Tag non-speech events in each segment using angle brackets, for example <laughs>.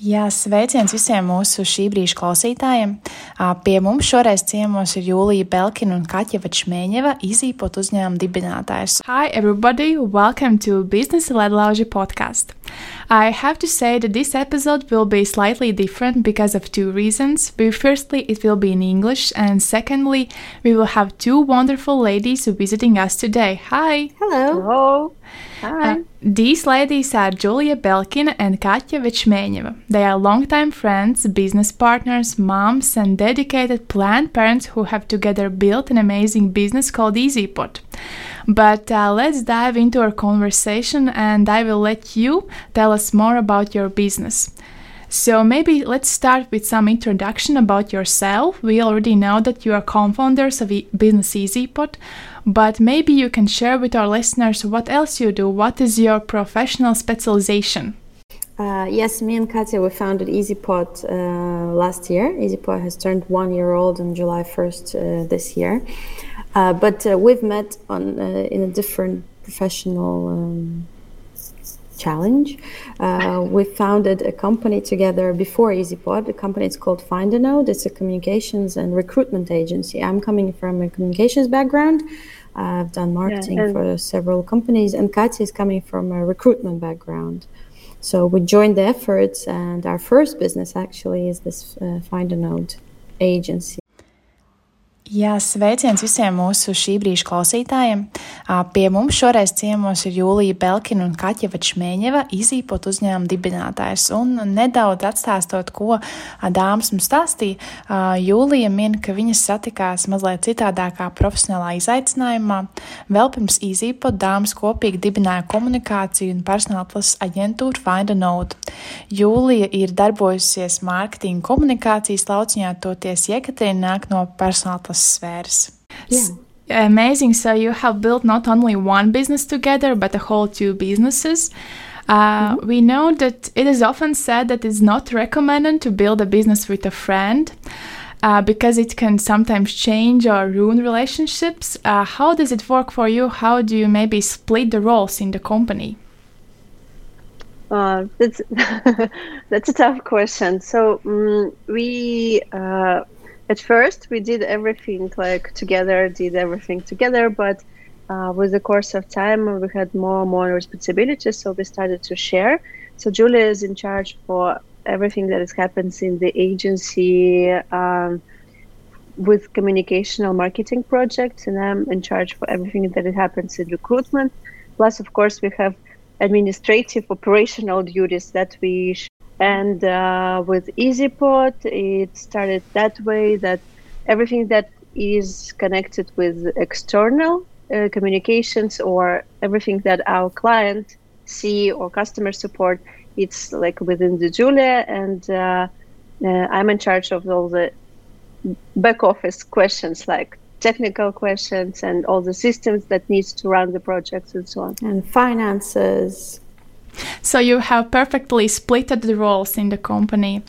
Jā, sveiciens visiem mūsu šī brīža klausītājiem. Pie mums šoreiz ciemos ir Jūlija Belkina un Kaķa Vačmēņeva, izīpot uzņēmuma dibinātājs. Hi everybody, welcome to Business Ledlauži podcast. I have to say that this episode will be slightly different because of two reasons. Firstly, it will be in English, and secondly, we will have two wonderful ladies visiting us today. Hi! Hello! Hello! Uh, these ladies are Julia Belkin and Katja Vichmeneva. They are longtime friends, business partners, moms, and dedicated planned parents who have together built an amazing business called EasyPot. But uh, let's dive into our conversation, and I will let you tell us more about your business. So, maybe let's start with some introduction about yourself. We already know that you are co founders of e- Business EasyPot, but maybe you can share with our listeners what else you do. What is your professional specialization? Uh, yes, me and Katya, we founded EasyPot uh, last year. EasyPot has turned one year old on July 1st uh, this year. Uh, but uh, we've met on uh, in a different professional um, challenge. Uh, we founded a company together before EasyPot. The company is called Find a Node. It's a communications and recruitment agency. I'm coming from a communications background. I've done marketing yeah, for several companies, and Katya is coming from a recruitment background. So we joined the efforts, and our first business actually is this uh, Find a Node agency. Jā, sveiciens visiem mūsu šī brīža klausītājiem. Pie mums šoreiz ciemos ir Jūlija Belkina un Kaķa Vačmēņeva, izīpot uzņēmuma dibinātājs. Un nedaudz atstāstot, ko dāmas mums stāstīja, Jūlija min, ka viņas satikās mazliet citādākā profesionālā izaicinājumā. Vēl pirms izīpot dāmas kopīgi dibināja komunikāciju un personāla aģentūru Find a Note. Jūlija ir darbojusies mārketinga komunikācijas lauciņā, toties Jekaterina nāk no personāla sfēras. Yeah. Amazing. So you have built not only one business together, but a whole two businesses. Uh, mm-hmm. We know that it is often said that it's not recommended to build a business with a friend. Uh, because it can sometimes change or ruin relationships. Uh, how does it work for you? How do you maybe split the roles in the company? Uh, that's <laughs> that's a tough question. So um, we uh, at first we did everything like together, did everything together, but uh, with the course of time we had more and more responsibilities, so we started to share. So Julia is in charge for everything that happens in the agency um, with communicational marketing projects, and I'm in charge for everything that happens in recruitment. Plus, of course, we have administrative operational duties that we and uh, with EasyPot, it started that way that everything that is connected with external uh, communications or everything that our client see or customer support, it's like within the Julia, and uh, uh I'm in charge of all the back office questions like technical questions and all the systems that needs to run the projects and so on. And finances, so you have perfectly split the roles in the company.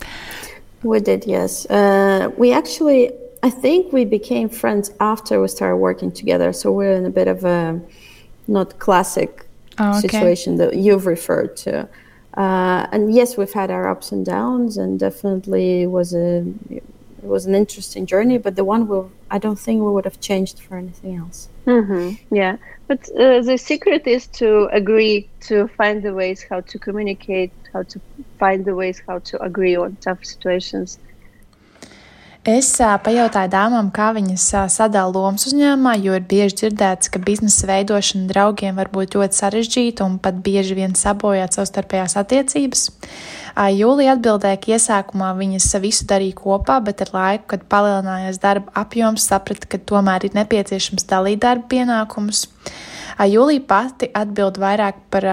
We did, yes. Uh, we actually, I think we became friends after we started working together. So we're in a bit of a not classic oh, okay. situation that you've referred to. Uh, and yes, we've had our ups and downs, and definitely was a it was an interesting journey. But the one we I don't think we would have changed for anything else. Mm-hmm. Yeah, but uh, the secret is to agree to find the ways how to communicate, how to find the ways how to agree on tough situations. Es pajautāju dāmām, kā viņas sadala lomas uzņēmumā, jo ir bieži dzirdēts, ka biznesa veidošana draugiem var būt ļoti sarežģīta un pat bieži vien sabojāt savstarpējās attiecības. Jūlija atbildēja, ka iesākumā viņas visu darīja kopā, bet ar laiku, kad palielinājās darba apjoms, saprata, ka tomēr ir nepieciešams dalīt darba pienākumus. Jūlija pati atbild vairāk par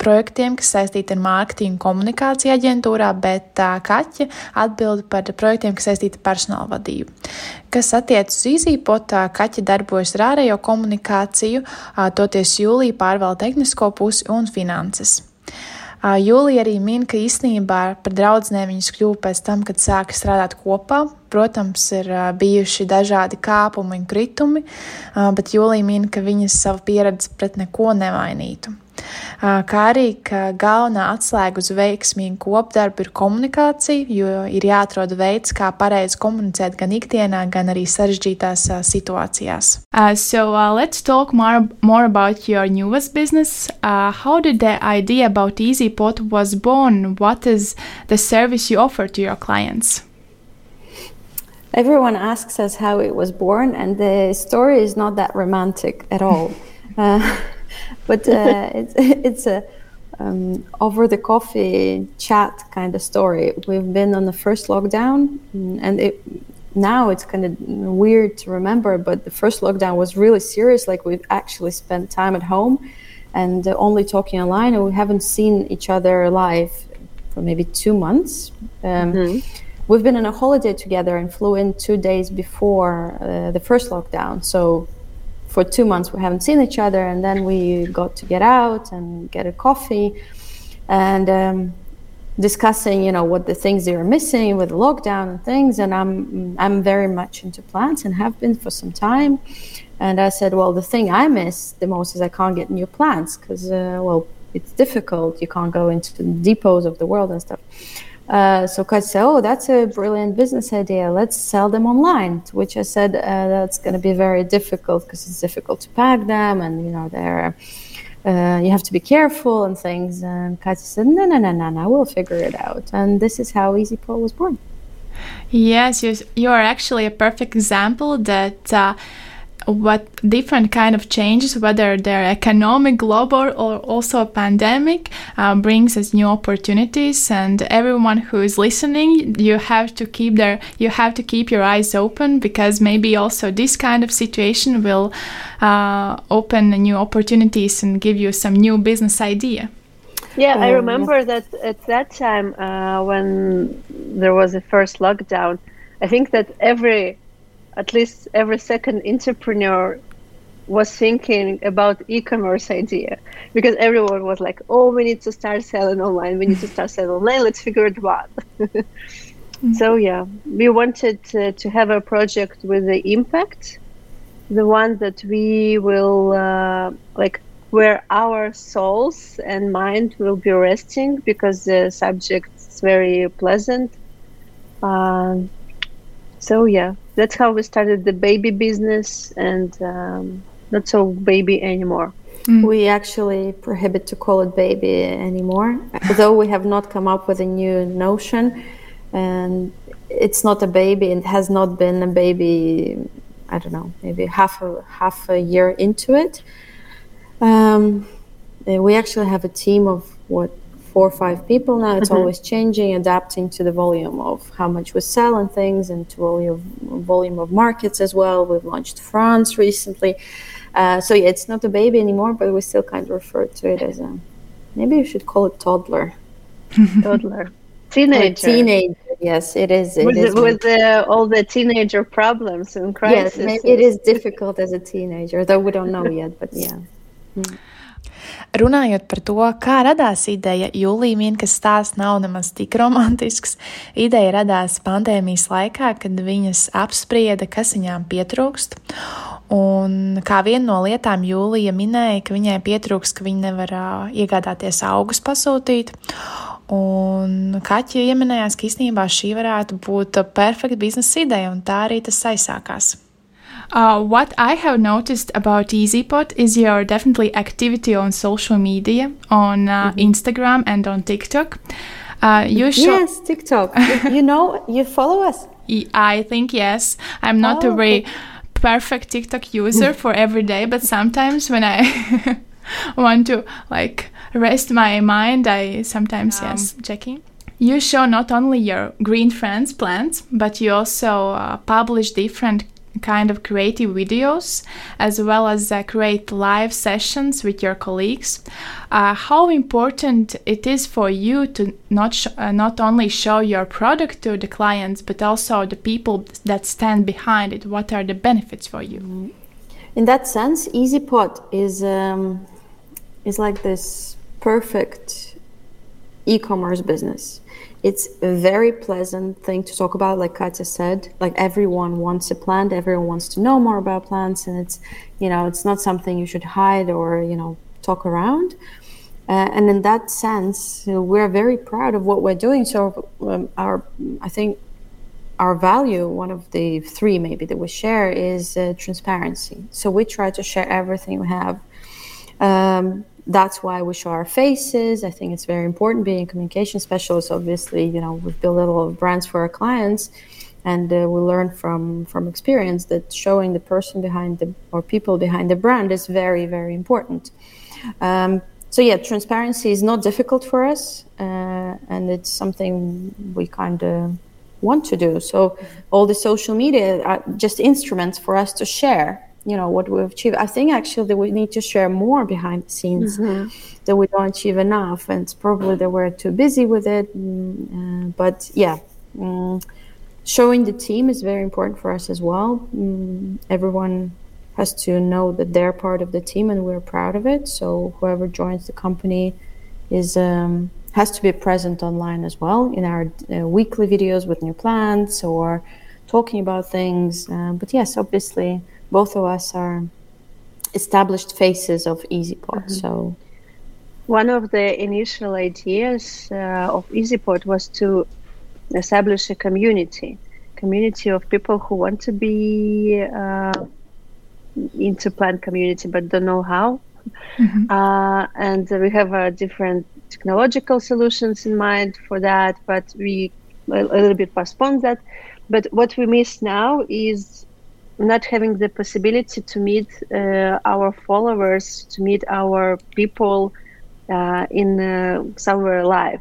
projektiem, kas saistīti ar mārketingu komunikāciju aģentūrā, bet uh, Kaķa atbild par projektiem, kas saistīti ar personāla vadību. Kas attiecas uz īzīpot, Kaķa darbojas ar ārējo komunikāciju, uh, toties jūlija pārvalda tehnisko pusi un finanses. Jūlija arī min, ka īstenībā par draudzenēm viņas kļuva pēc tam, kad sāka strādāt kopā. Protams, ir bijuši dažādi kāpumi un kritumi, bet Jūlija min, ka viņas savu pieredzi pret neko nevainītu kā arī ka galvenā atslēga uz veiksmīgu kopdarbu ir komunikācija, jo ir jāatrod veids, kā pareizi komunicēt gan ikdienā, gan arī sarežģītās situācijās. Uh, so uh, let's talk more, more about your newest business. Uh, how did the idea about EasyPot was born? What is the service you offer to your clients? Everyone asks us how it was born, and the story is not that romantic at all. <laughs> uh, but uh, <laughs> it's it's a um, over the coffee chat kind of story. We've been on the first lockdown, mm, and it now it's kind of weird to remember, but the first lockdown was really serious. Like we've actually spent time at home and uh, only talking online, and we haven't seen each other live for maybe two months. Um, mm-hmm. We've been on a holiday together and flew in two days before uh, the first lockdown. So for two months we haven't seen each other, and then we got to get out and get a coffee, and um, discussing, you know, what the things they are missing with the lockdown and things. And I'm I'm very much into plants and have been for some time. And I said, well, the thing I miss the most is I can't get new plants because, uh, well, it's difficult. You can't go into the depots of the world and stuff. Uh, so Kat said, "Oh, that's a brilliant business idea. Let's sell them online." To which I said, uh, "That's going to be very difficult because it's difficult to pack them, and you know they're uh, you have to be careful and things." And Katja said, "No, no, no, no, no. We'll figure it out." And this is how EasyPot was born. Yes, you are actually a perfect example that uh, what different kind of changes, whether they're economic, global, or also a pandemic, uh, brings us new opportunities. And everyone who is listening, you have to keep their, you have to keep your eyes open because maybe also this kind of situation will uh, open new opportunities and give you some new business idea. Yeah, I remember that at that time uh, when there was a first lockdown, I think that every at least every second entrepreneur was thinking about e-commerce idea. Because everyone was like oh we need to start selling online. We need to start selling online. Let's figure it out. Mm-hmm. <laughs> so yeah. We wanted to, to, have a project with the impact the one that we will uh, like where our souls and mind will be resting because the subject is very pleasant. Um, so yeah that's how we started the baby business and um, not so baby anymore. Mm. We actually prohibit to call it baby anymore, though we have not come up with a new notion. And it's not a baby, it has not been a baby, I don't know, maybe half a, half a year into it. Um, we actually have a team of what four or five people now. It's mm-hmm. always changing, adapting to the volume of how much we sell and things, and to volume volume of markets as well. We've launched France recently, uh, so yeah, it's not a baby anymore, but we still kind of refer to it as a maybe you should call it toddler, <laughs> toddler, teenager, teenager. Yes, it is. It with, is with the, all the teenager problems and crises. Yes, it is difficult as a teenager, though we don't know yet. But yeah. <laughs> Mm. Runājot par to, kā radās ideja, Jūlija min, ka stāsts nav nemaz tik romantisks. Ideja radās pandēmijas laikā, kad viņas apsprieda, kas viņām pietrūkst. Un kā viena no lietām Jūlija minēja, ka viņai pietrūks, ka viņa nevar uh, iegādāties augus pasūtīt. Un Kaķa ieminējās, ka īstenībā šī varētu būt perfekta biznesa ideja, un tā arī tas aizsākās. Uh, what I have noticed about EasyPot is your definitely activity on social media, on uh, mm-hmm. Instagram and on TikTok. Uh, you show- yes, TikTok. <laughs> you know, you follow us. I think yes. I'm not oh, a very okay. perfect TikTok user <laughs> for every day, but sometimes when I <laughs> want to like rest my mind, I sometimes um, yes checking. You show not only your green friends plants, but you also uh, publish different kind of creative videos as well as uh, create live sessions with your colleagues. Uh, how important it is for you to not sh- uh, not only show your product to the clients but also the people that stand behind it. What are the benefits for you? In that sense EasyPot is um, is like this perfect e-commerce business. It's a very pleasant thing to talk about, like Katya said. Like everyone wants a plant, everyone wants to know more about plants, and it's you know it's not something you should hide or you know talk around. Uh, and in that sense, you know, we're very proud of what we're doing. So um, our, I think, our value, one of the three maybe that we share, is uh, transparency. So we try to share everything we have. Um, that's why we show our faces. I think it's very important. Being a communication specialist, obviously, you know, a lot of brands for our clients, and uh, we learn from from experience that showing the person behind the or people behind the brand is very very important. Um, so yeah, transparency is not difficult for us, uh, and it's something we kind of want to do. So all the social media are just instruments for us to share. You know what we've achieved. I think actually that we need to share more behind the scenes mm-hmm. that we don't achieve enough, and probably that we're too busy with it. Mm, uh, but yeah. Mm, showing the team is very important for us as well. Mm, everyone has to know that they're part of the team and we're proud of it. So whoever joins the company is um, has to be present online as well in our uh, weekly videos with new plans or talking about things. Uh, but yes, obviously, both of us are established faces of EasyPot. Mm-hmm. So one of the initial ideas uh, of EasyPot was to establish a community, community of people who want to be uh, into plant community but don't know how. Mm-hmm. Uh, and we have uh, different technological solutions in mind for that, but we a, a little bit postponed that. But what we miss now is not having the possibility to meet uh, our followers, to meet our people uh, in uh, somewhere live.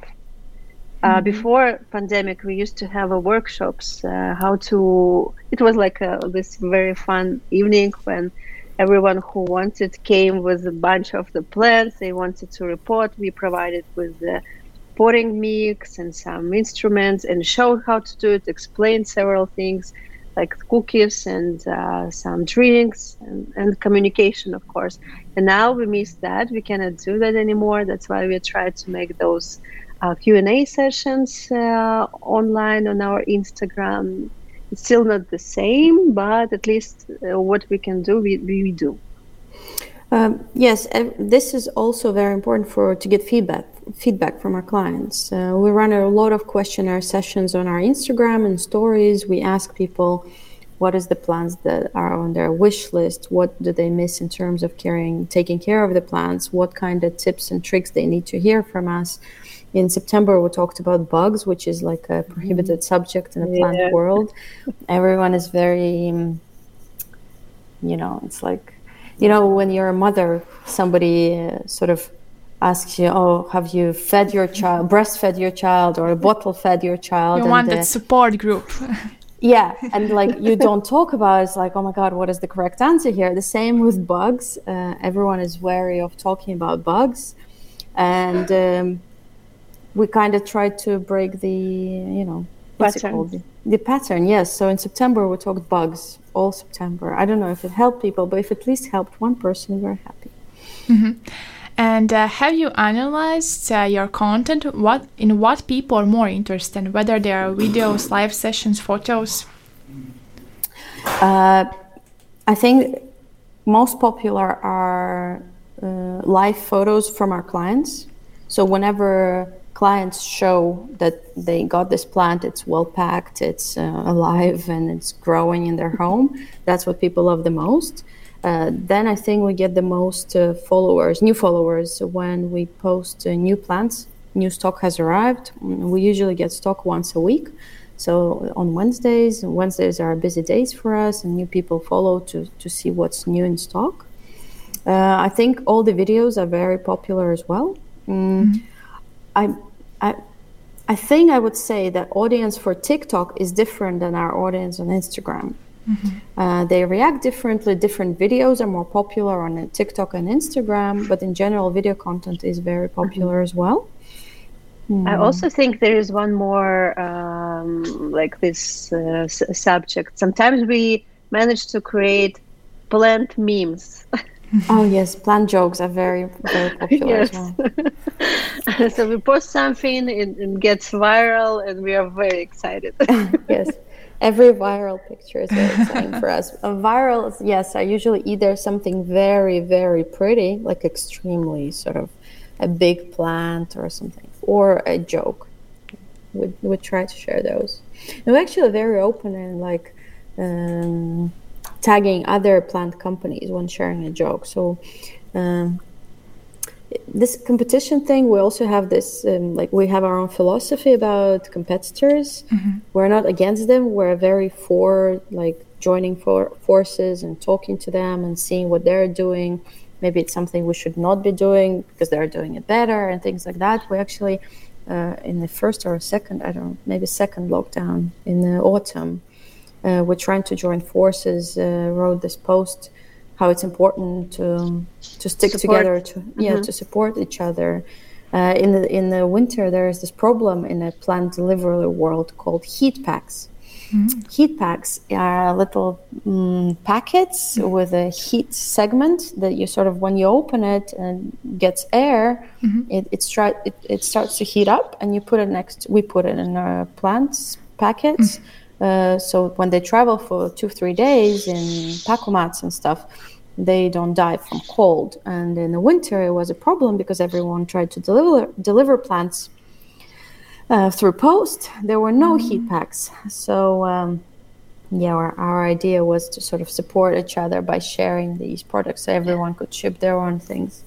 Uh, mm-hmm. Before pandemic, we used to have a workshops uh, how to. It was like a, this very fun evening when everyone who wanted came with a bunch of the plants they wanted to report. We provided with the potting mix and some instruments and showed how to do it. Explained several things like cookies and uh, some drinks and, and communication, of course. And now we miss that. We cannot do that anymore. That's why we try to make those uh, Q&A sessions uh, online on our Instagram. It's still not the same, but at least uh, what we can do, we, we do. Um, yes, this is also very important for to get feedback feedback from our clients. Uh, we run a lot of questionnaire sessions on our Instagram and stories. We ask people what is the plants that are on their wish list, what do they miss in terms of caring, taking care of the plants, what kind of tips and tricks they need to hear from us in September we talked about bugs, which is like a prohibited mm-hmm. subject in the plant yeah. world. Everyone is very, you know, it's like, you know, when you're a mother, somebody uh, sort of asks you, "Oh, have you fed your child, breastfed your child, or a bottle fed your child?" You and want that support group. <laughs> yeah, and like you don't talk about it, it's like, oh my god, what is the correct answer here? The same with bugs. Uh, everyone is wary of talking about bugs, and um, we kind of try to break the you know what's pattern. it called the, pattern yes. So in september we talked bugs all september. I don't know if it helped people but if it at least helped one person we're happy. Mm-hmm. and uh, have you analyzed uh, your content? What in what people are more interested whether they are videos live sessions photos? Uh, i think most popular are uh, live photos from our clients. So whenever clients show that they got this plant, it's well packed, it's uh, alive, and it's growing in their home. That's what people love the most. Uh, then I think we get the most uh, followers, new followers, when we post uh, new plants. New stock has arrived. We usually get stock once a week. So on Wednesdays, Wednesdays are busy days for us, and new people follow to, to see what's new in stock. Uh, I think all the videos are very popular as well. Mm. Mm-hmm. I, I, I think I would say that audience for TikTok is different than our audience on Instagram. Mm-hmm. Uh, they react differently. Different videos are more popular on TikTok and Instagram, but in general, video content is very popular mm-hmm. as well. Mm. I also think there is one more um, like this uh, s- subject. Sometimes we manage to create plant memes. <laughs> <laughs> oh yes, plant jokes are very very popular yes. as well. <laughs> so we post something, it, it gets viral, and we are very excited. <laughs> yes, every viral picture is very exciting for us. A viral, yes, are usually either something very very pretty, like extremely sort of a big plant or something, or a joke. We we try to share those. And we're actually very open and like. Um, tagging other plant companies when sharing a joke. So um, this competition thing, we also have this um, like we have our own philosophy about competitors. Mm-hmm. We're not against them. We're very for like joining for forces and talking to them and seeing what they're doing. Maybe it's something we should not be doing because they're doing it better and things like that. We actually, uh, in the first or second, I don't know, maybe second lockdown in the autumn, uh, we're trying to join forces, uh, wrote this post how it's important to to stick support. together to mm-hmm. yeah to support each other. Uh, in the in the winter, there is this problem in a plant delivery world called heat packs. Mm-hmm. Heat packs are little um, packets mm-hmm. with a heat segment that you sort of when you open it and gets air, mm-hmm. it it, start, it, it starts to heat up, and you put it next. We put it in our plants packets mm-hmm. Uh, so when they travel for two, three days in pacomats and stuff, they don't die from cold. And in the winter, it was a problem because everyone tried to deliver deliver plants uh, through post. There were no mm-hmm. heat packs, so. Um, yeah, our, our idea was to sort of support each other by sharing these products so everyone could ship their own things.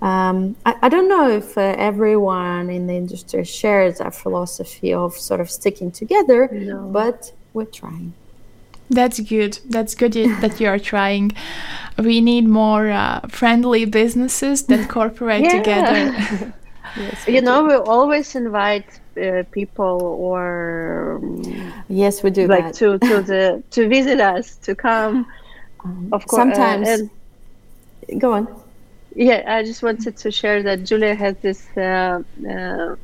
Um, I, I, don't know if uh, everyone in the industry shares our philosophy of sort of sticking together, no. but we're trying. That's good. That's good that you are trying. We need more uh, friendly businesses that <laughs> cooperate together. <laughs> yes, you know, we always invite uh, people or um, yes, we do like that. to to <laughs> the to visit us to come. Um, of course, sometimes. Uh, go on. Yeah, I just wanted to share that Julia has this uh, uh,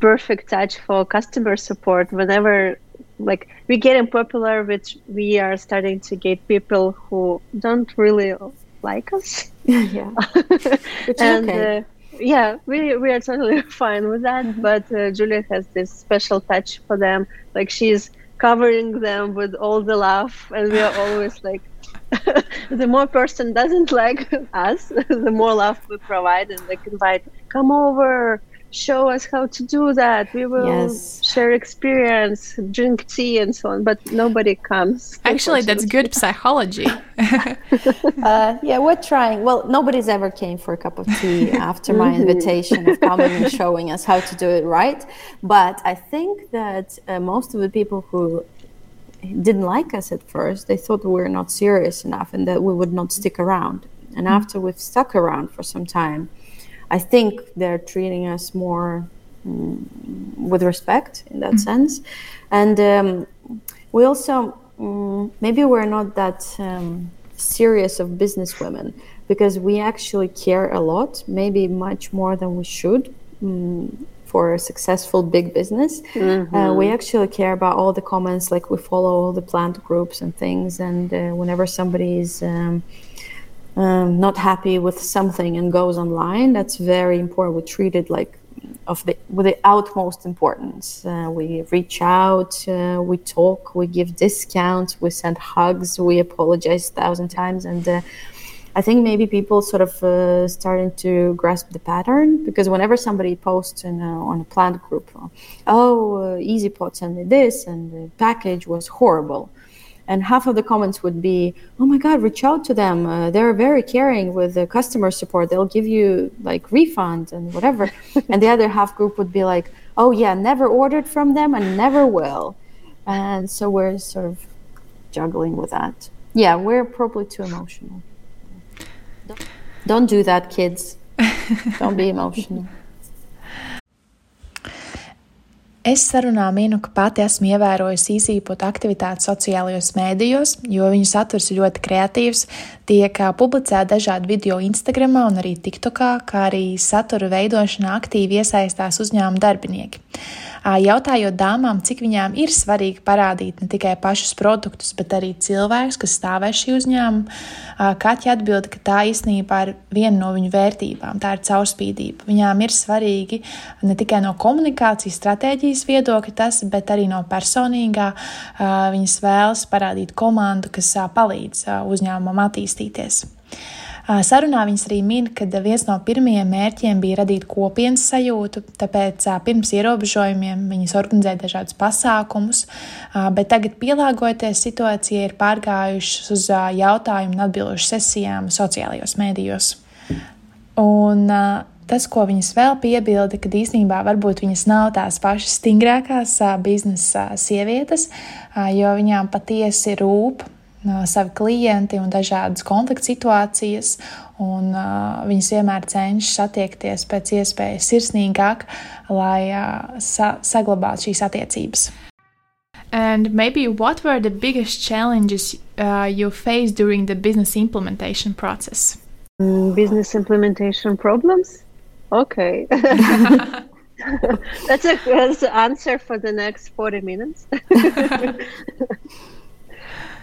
perfect touch for customer support. Whenever, like, we getting popular, which we are starting to get people who don't really like us. <laughs> yeah, <laughs> and okay. uh, yeah, we we are totally <laughs> fine with that. Mm-hmm. But uh, Julia has this special touch for them. Like she's covering them with all the love, and we are always like <laughs> the more person doesn't like us, <laughs> the more love we provide and like invite, come over, show us how to do that. We will yes. share experience, drink tea, and so on. But nobody comes. Actually, that's good psychology. <laughs> uh, yeah, we're trying. Well, nobody's ever came for a cup of tea after my mm-hmm. invitation of coming and showing us how to do it right. But I think that uh, most of the people who didn't like us at first. They thought we were not serious enough and that we would not stick around. And mm-hmm. after we've stuck around for some time, I think they're treating us more um, with respect in that mm-hmm. sense. And um, we also, um, maybe we're not that um, serious of business women because we actually care a lot, maybe much more than we should. Mm, for a successful big business. Mm-hmm. Uh, we actually care about all the comments, like we follow all the plant groups and things. And uh, whenever somebody is um, um, not happy with something and goes online, that's very important. We treat it like of the with the utmost importance. Uh, we reach out, uh, we talk, we give discounts, we send hugs, we apologize a thousand times, and uh, I think maybe people sort of uh, starting to grasp the pattern because whenever somebody posts in a, on a plant group, oh, uh, EasyPot sent me this and the package was horrible. And half of the comments would be, oh my God, reach out to them. Uh, they're very caring with the customer support. They'll give you like refund and whatever. <laughs> and the other half group would be like, oh yeah, never ordered from them and never will. And so we're sort of juggling with that. Yeah, we're probably too emotional. Don't do that, kids. <laughs> Don't be emotional. Es sarunā minu, ka pati esmu ievērojusi īsīpot aktivitātes sociālajos mēdījos, jo viņu saturs ir ļoti kreatīvs. Tiek publicēti dažādi video Instagram un arī TikTokā, kā arī satura veidošanā aktīvi iesaistās uzņēmuma darbinieki. Jautājot dāmām, cik viņām ir svarīgi parādīt ne tikai pašus produktus, bet arī cilvēkus, kas stāvē šī uzņēmuma, Kaķa atbild, ka tā īstenībā ir viena no viņu vērtībām, tā ir caurspīdība. Viņām ir svarīgi ne tikai no komunikācijas stratēģijas viedokļa tas, bet arī no personīgā. Viņas vēlas parādīt komandu, kas palīdz uzņēmumam attīstīties. Sarunā viņas arī min, ka viens no pirmajiem mērķiem bija radīt kopienas sajūtu, tāpēc pirms ierobežojumiem viņas organizēja dažādus pasākumus, bet tagad, pielāgojoties situācijai, ir pārgājušas uz jautājumu un atbilžu sesijām sociālajos mēdījos. Un, tas, ko viņas vēl piebilda, ka īstenībā varbūt viņas nav tās pašas stingrākās biznesa sievietes, jo viņām patiesi rūp savi klienti un dažādas konflikta situācijas. Un, uh, viņas vienmēr cenšas attiekties pēc iespējas sirsnīgāk, lai uh, sa saglabātu šīs attiecības. And maybe what were the biggest challenges uh, you faced during the business implementation process? Mm, business implementation problems? Okay. <laughs> that's, a, that's an answer for the next 40 minutes. <laughs>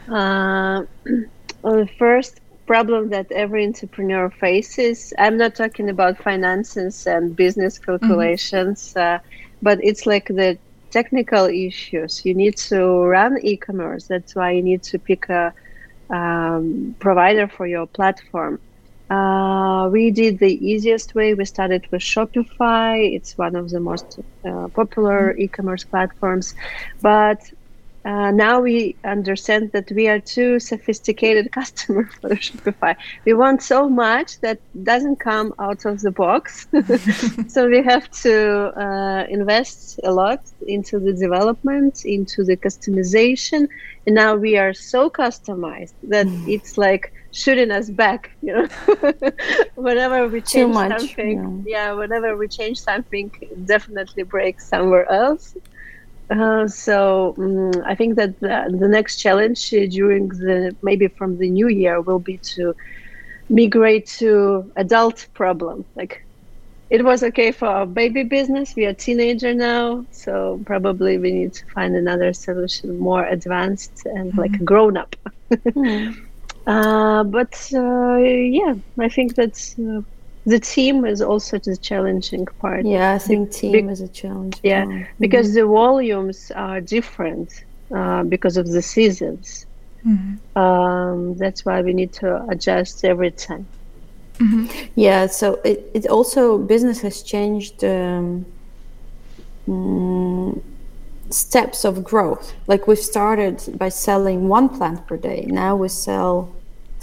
Uh, <clears throat> the first problem that every entrepreneur faces, I'm not talking about finances and business mm-hmm. calculations, mm-hmm. uh, but it's like the technical issues. You need to run e commerce. That's why you need to pick a um, provider for your platform. Uh, we did the easiest way. We started with Shopify. It's one of the most uh, popular mm-hmm. e commerce platforms. But uh, now we understand that we are too sophisticated <laughs> customer for Shopify. We want so much that doesn't come out of the box. <laughs> so we have to uh, invest a lot into the development, into the customization, and now we are so customized that mm. it's like shooting us back. You know, <laughs> whenever we change something, yeah. yeah, whenever we change something, it definitely breaks somewhere else. Uh, so um, I think that the, the next challenge during the maybe from the new year will be to migrate to adult problem. Like it was okay for our baby business. We are teenager now, so probably we need to find another solution more advanced and mm-hmm. like grown up. mm. <laughs> uh, but uh, yeah, I think that's uh, the team is also the challenging part. Yeah, I think team Be- is a challenge. Yeah, mm-hmm. because the volumes are different uh, because of the seasons. Mm-hmm. Um, that's why we need to adjust every time. Mm-hmm. Yeah, so it, it also business has changed um, mm, steps of growth. Like we started by selling one plant per day. Now we sell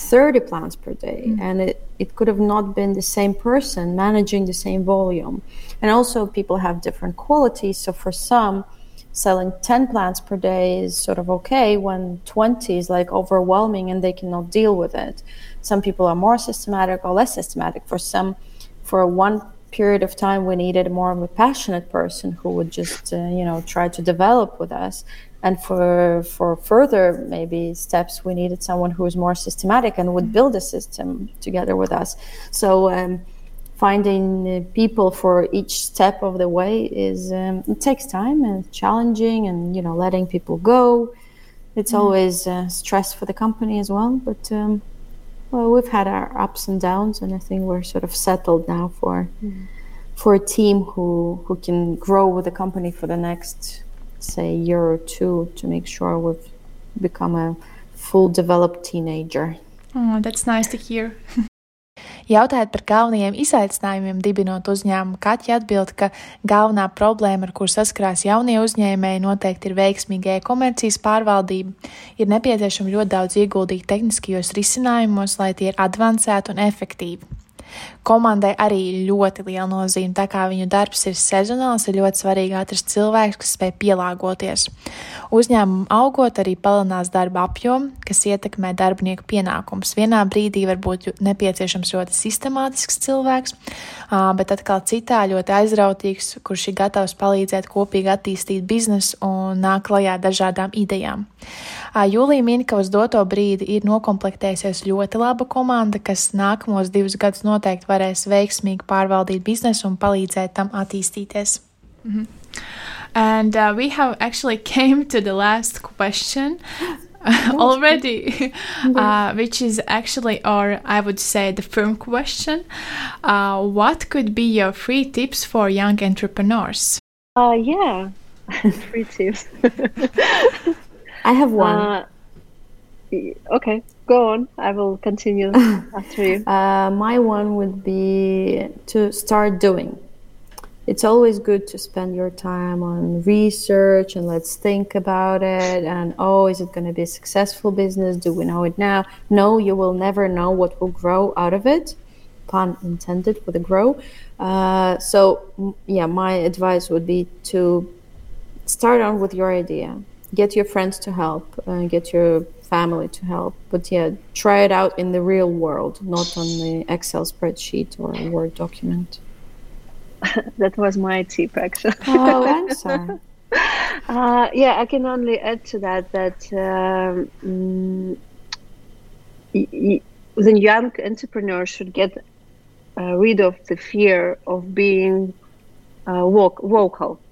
30 plants per day mm. and it, it could have not been the same person managing the same volume. And also people have different qualities so for some selling 10 plants per day is sort of okay when 20 is like overwhelming and they cannot deal with it. Some people are more systematic or less systematic. For some for one period of time we needed more of a passionate person who would just uh, you know try to develop with us and for for further maybe steps we needed someone who was more systematic and would build a system together with us so um, finding uh, people for each step of the way is um, it takes time and challenging and you know letting people go it's mm. always uh, stress for the company as well but um, well we've had our ups and downs and i think we're sort of settled now for mm. for a team who who can grow with the company for the next say year or two to make sure we've become a full developed teenager. Oh, that's nice to hear. <laughs> Jautājot par galvenajiem izaicinājumiem, dibinot uzņēmumu, Kaķa atbild, ka galvenā problēma, ar kur saskarās jaunie uzņēmēji, noteikti ir veiksmīga e-komercijas pārvaldība. Ir nepieciešama ļoti daudz ieguldīt tehniskajos risinājumos, lai tie ir advancēti un efektīvi. Komandai arī ļoti liela nozīme, tā kā viņu darbs ir sezonāls, ir ļoti svarīgi atrast cilvēkus, kas spēj pielāgoties. Uzņēmumu augot arī palielinās darba apjomu, kas ietekmē darbinieku pienākumus. Vienā brīdī var būt nepieciešams ļoti sistemātisks cilvēks, bet atkal citā ļoti aizrautīgs, kurš ir gatavs palīdzēt kopīgi attīstīt biznesu un nāk klajā dažādām idejām. Jūlija min, ka uz doto brīdi ir nokomplektējusies ļoti laba komanda, kas nākamos divus gadus noteikti varēs veiksmīgi pārvaldīt biznesu un palīdzēt tam attīstīties. Mm -hmm. And uh, we have actually <laughs> came to the last question. <laughs> <laughs> already, uh, which is actually, or I would say, the firm question. Uh, what could be your free tips for young entrepreneurs? Uh, yeah, free tips. I have one. Uh, okay, go on. I will continue <laughs> after you. Uh, my one would be to start doing. It's always good to spend your time on research and let's think about it and oh is it going to be a successful business? Do we know it now? No you will never know what will grow out of it pun intended for the grow. Uh, so yeah my advice would be to start on with your idea. Get your friends to help uh, get your family to help but yeah try it out in the real world not on the excel spreadsheet or a word document <laughs> that was my tip, actually. Oh, I'm <laughs> sorry. Uh, yeah, I can only add to that that um, mm, y- y- the young entrepreneur should get uh, rid of the fear of being uh, vocal,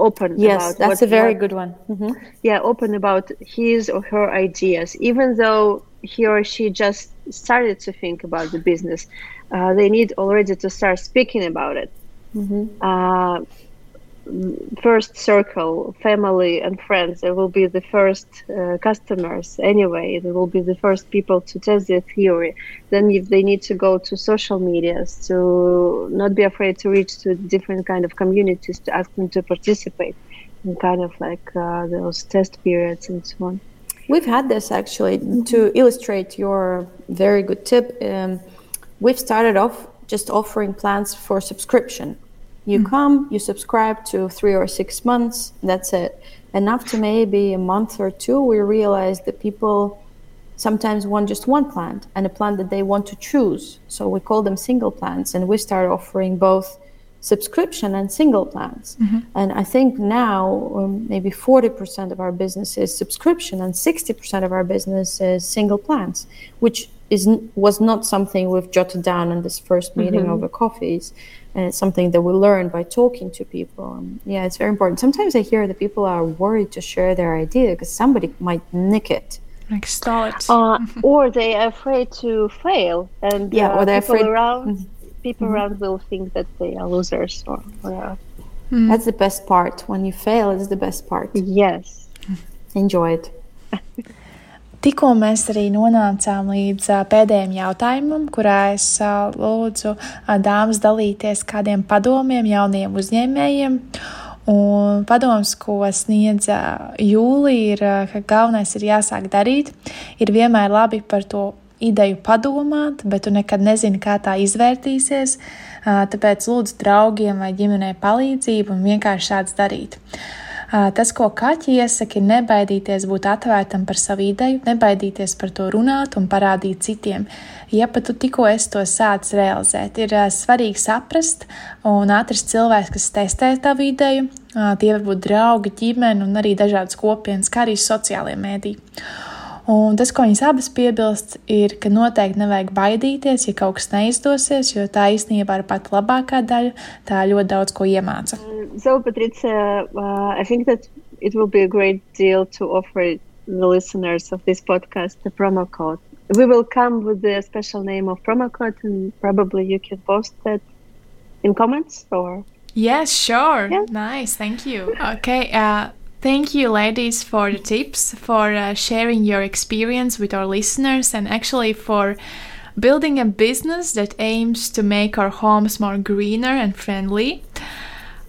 open. Yes, that's a very what, good one. Mm-hmm. Yeah, open about his or her ideas, even though he or she just started to think about the business. Uh, they need already to start speaking about it mm-hmm. uh, first circle, family and friends, they will be the first uh, customers anyway. They will be the first people to test their theory. Then, if they need to go to social medias, to not be afraid to reach to different kind of communities to ask them to participate in kind of like uh, those test periods and so on. We've had this actually to illustrate your very good tip. Um, we've started off just offering plans for subscription. You mm-hmm. come, you subscribe to three or six months, that's it. And after maybe a month or two, we realized that people sometimes want just one plant and a plant that they want to choose. So we call them single plants, and we start offering both subscription and single plans. Mm-hmm. And I think now um, maybe 40% of our business is subscription and 60% of our business is single plans, which is was not something we've jotted down in this first meeting mm-hmm. over coffees and it's something that we learn by talking to people. And yeah it's very important. Sometimes i hear that people are worried to share their idea because somebody might nick it. Like stall it uh, <laughs> or they are afraid to fail. And yeah uh, or they're people afraid around mm-hmm. people mm-hmm. around will think that they are losers or whatever. Mm. that's the best part. When you fail is the best part. Yes. Enjoy it <laughs> Tikko mēs arī nonācām līdz pēdējiem jautājumam, kurā es lūdzu dāmas dalīties kādiem padomiem jauniem uzņēmējiem. Un padoms, ko sniedz Jūlija, ir, ka galvenais ir jāsāk darīt. Ir vienmēr labi par to ideju padomāt, bet tu nekad nezini, kā tā izvērtīsies. Tāpēc lūdzu draugiem vai ģimenei palīdzību un vienkārši sāc darīt. Tas, ko kaķi iesaka, ir nebaidīties būt atvērtam par savu ideju, nebaidīties par to runāt un parādīt citiem. Ja pat tu tikko esi to sācis realizēt, ir svarīgi saprast un atrast cilvēku, kas testē tavu ideju. Tie var būt draugi, ģimene un arī dažādas kopienas, kā arī sociālie mēdīji. Un tas, ko viņas abas piebilst, ir, ka noteikti nevajag baidīties, ja kaut kas neizdosies, jo tā īstenībā ir pati labākā daļa. Tā ļoti daudz ko iemāca. So, Patricia, uh, I think that it will be a great deal to offer the listeners of this podcast the promo code. We will come with the special name of promo code, and probably you can post that in comments or. Yes, sure. Yeah. Nice, thank you. Okay, uh, Thank you, ladies, for the tips, for uh, sharing your experience with our listeners, and actually for building a business that aims to make our homes more greener and friendly.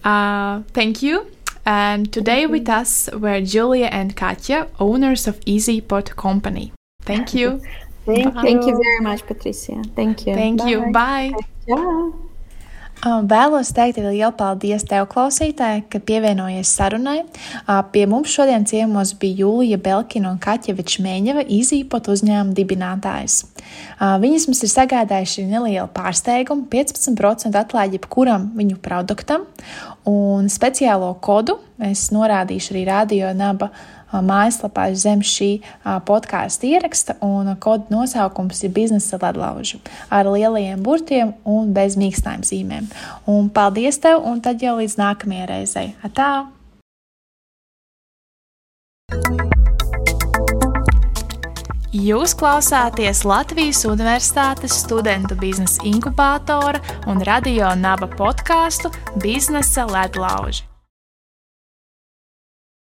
Uh, thank you. And today with us were Julia and Katja, owners of Easy Pot Company. Thank you. <laughs> Thank, you. Thank you very much, Patricia. Thank you. Thank Bye. you. Bye. Bye. Vēlos teikt lielu paldies tev, klausītāji, ka pievienojies sarunai. Pie mums šodien ciemos bija Jūlija Belkina un Kaķeviča Mēņeva, izīpot uzņēmuma dibinātājs. Viņas mums ir sagādājuši nelielu pārsteigumu, 15% atlaidi jebkuram viņu produktam, un speciālo kodu es norādīšu arī Radio Naba mājaslapā zem šī podkāstu ieraksta, un kodu nosaukums ir biznesa ledlauži ar lielajiem burtiem un bez mīkstām zīmēm. Un paldies tev, un tad jau līdz nākamajai reizei. Atā! Jūs klausāties Latvijas Universitātes studentu biznesa inkubātora un radio naba podkāstu Biznesa ledlauži.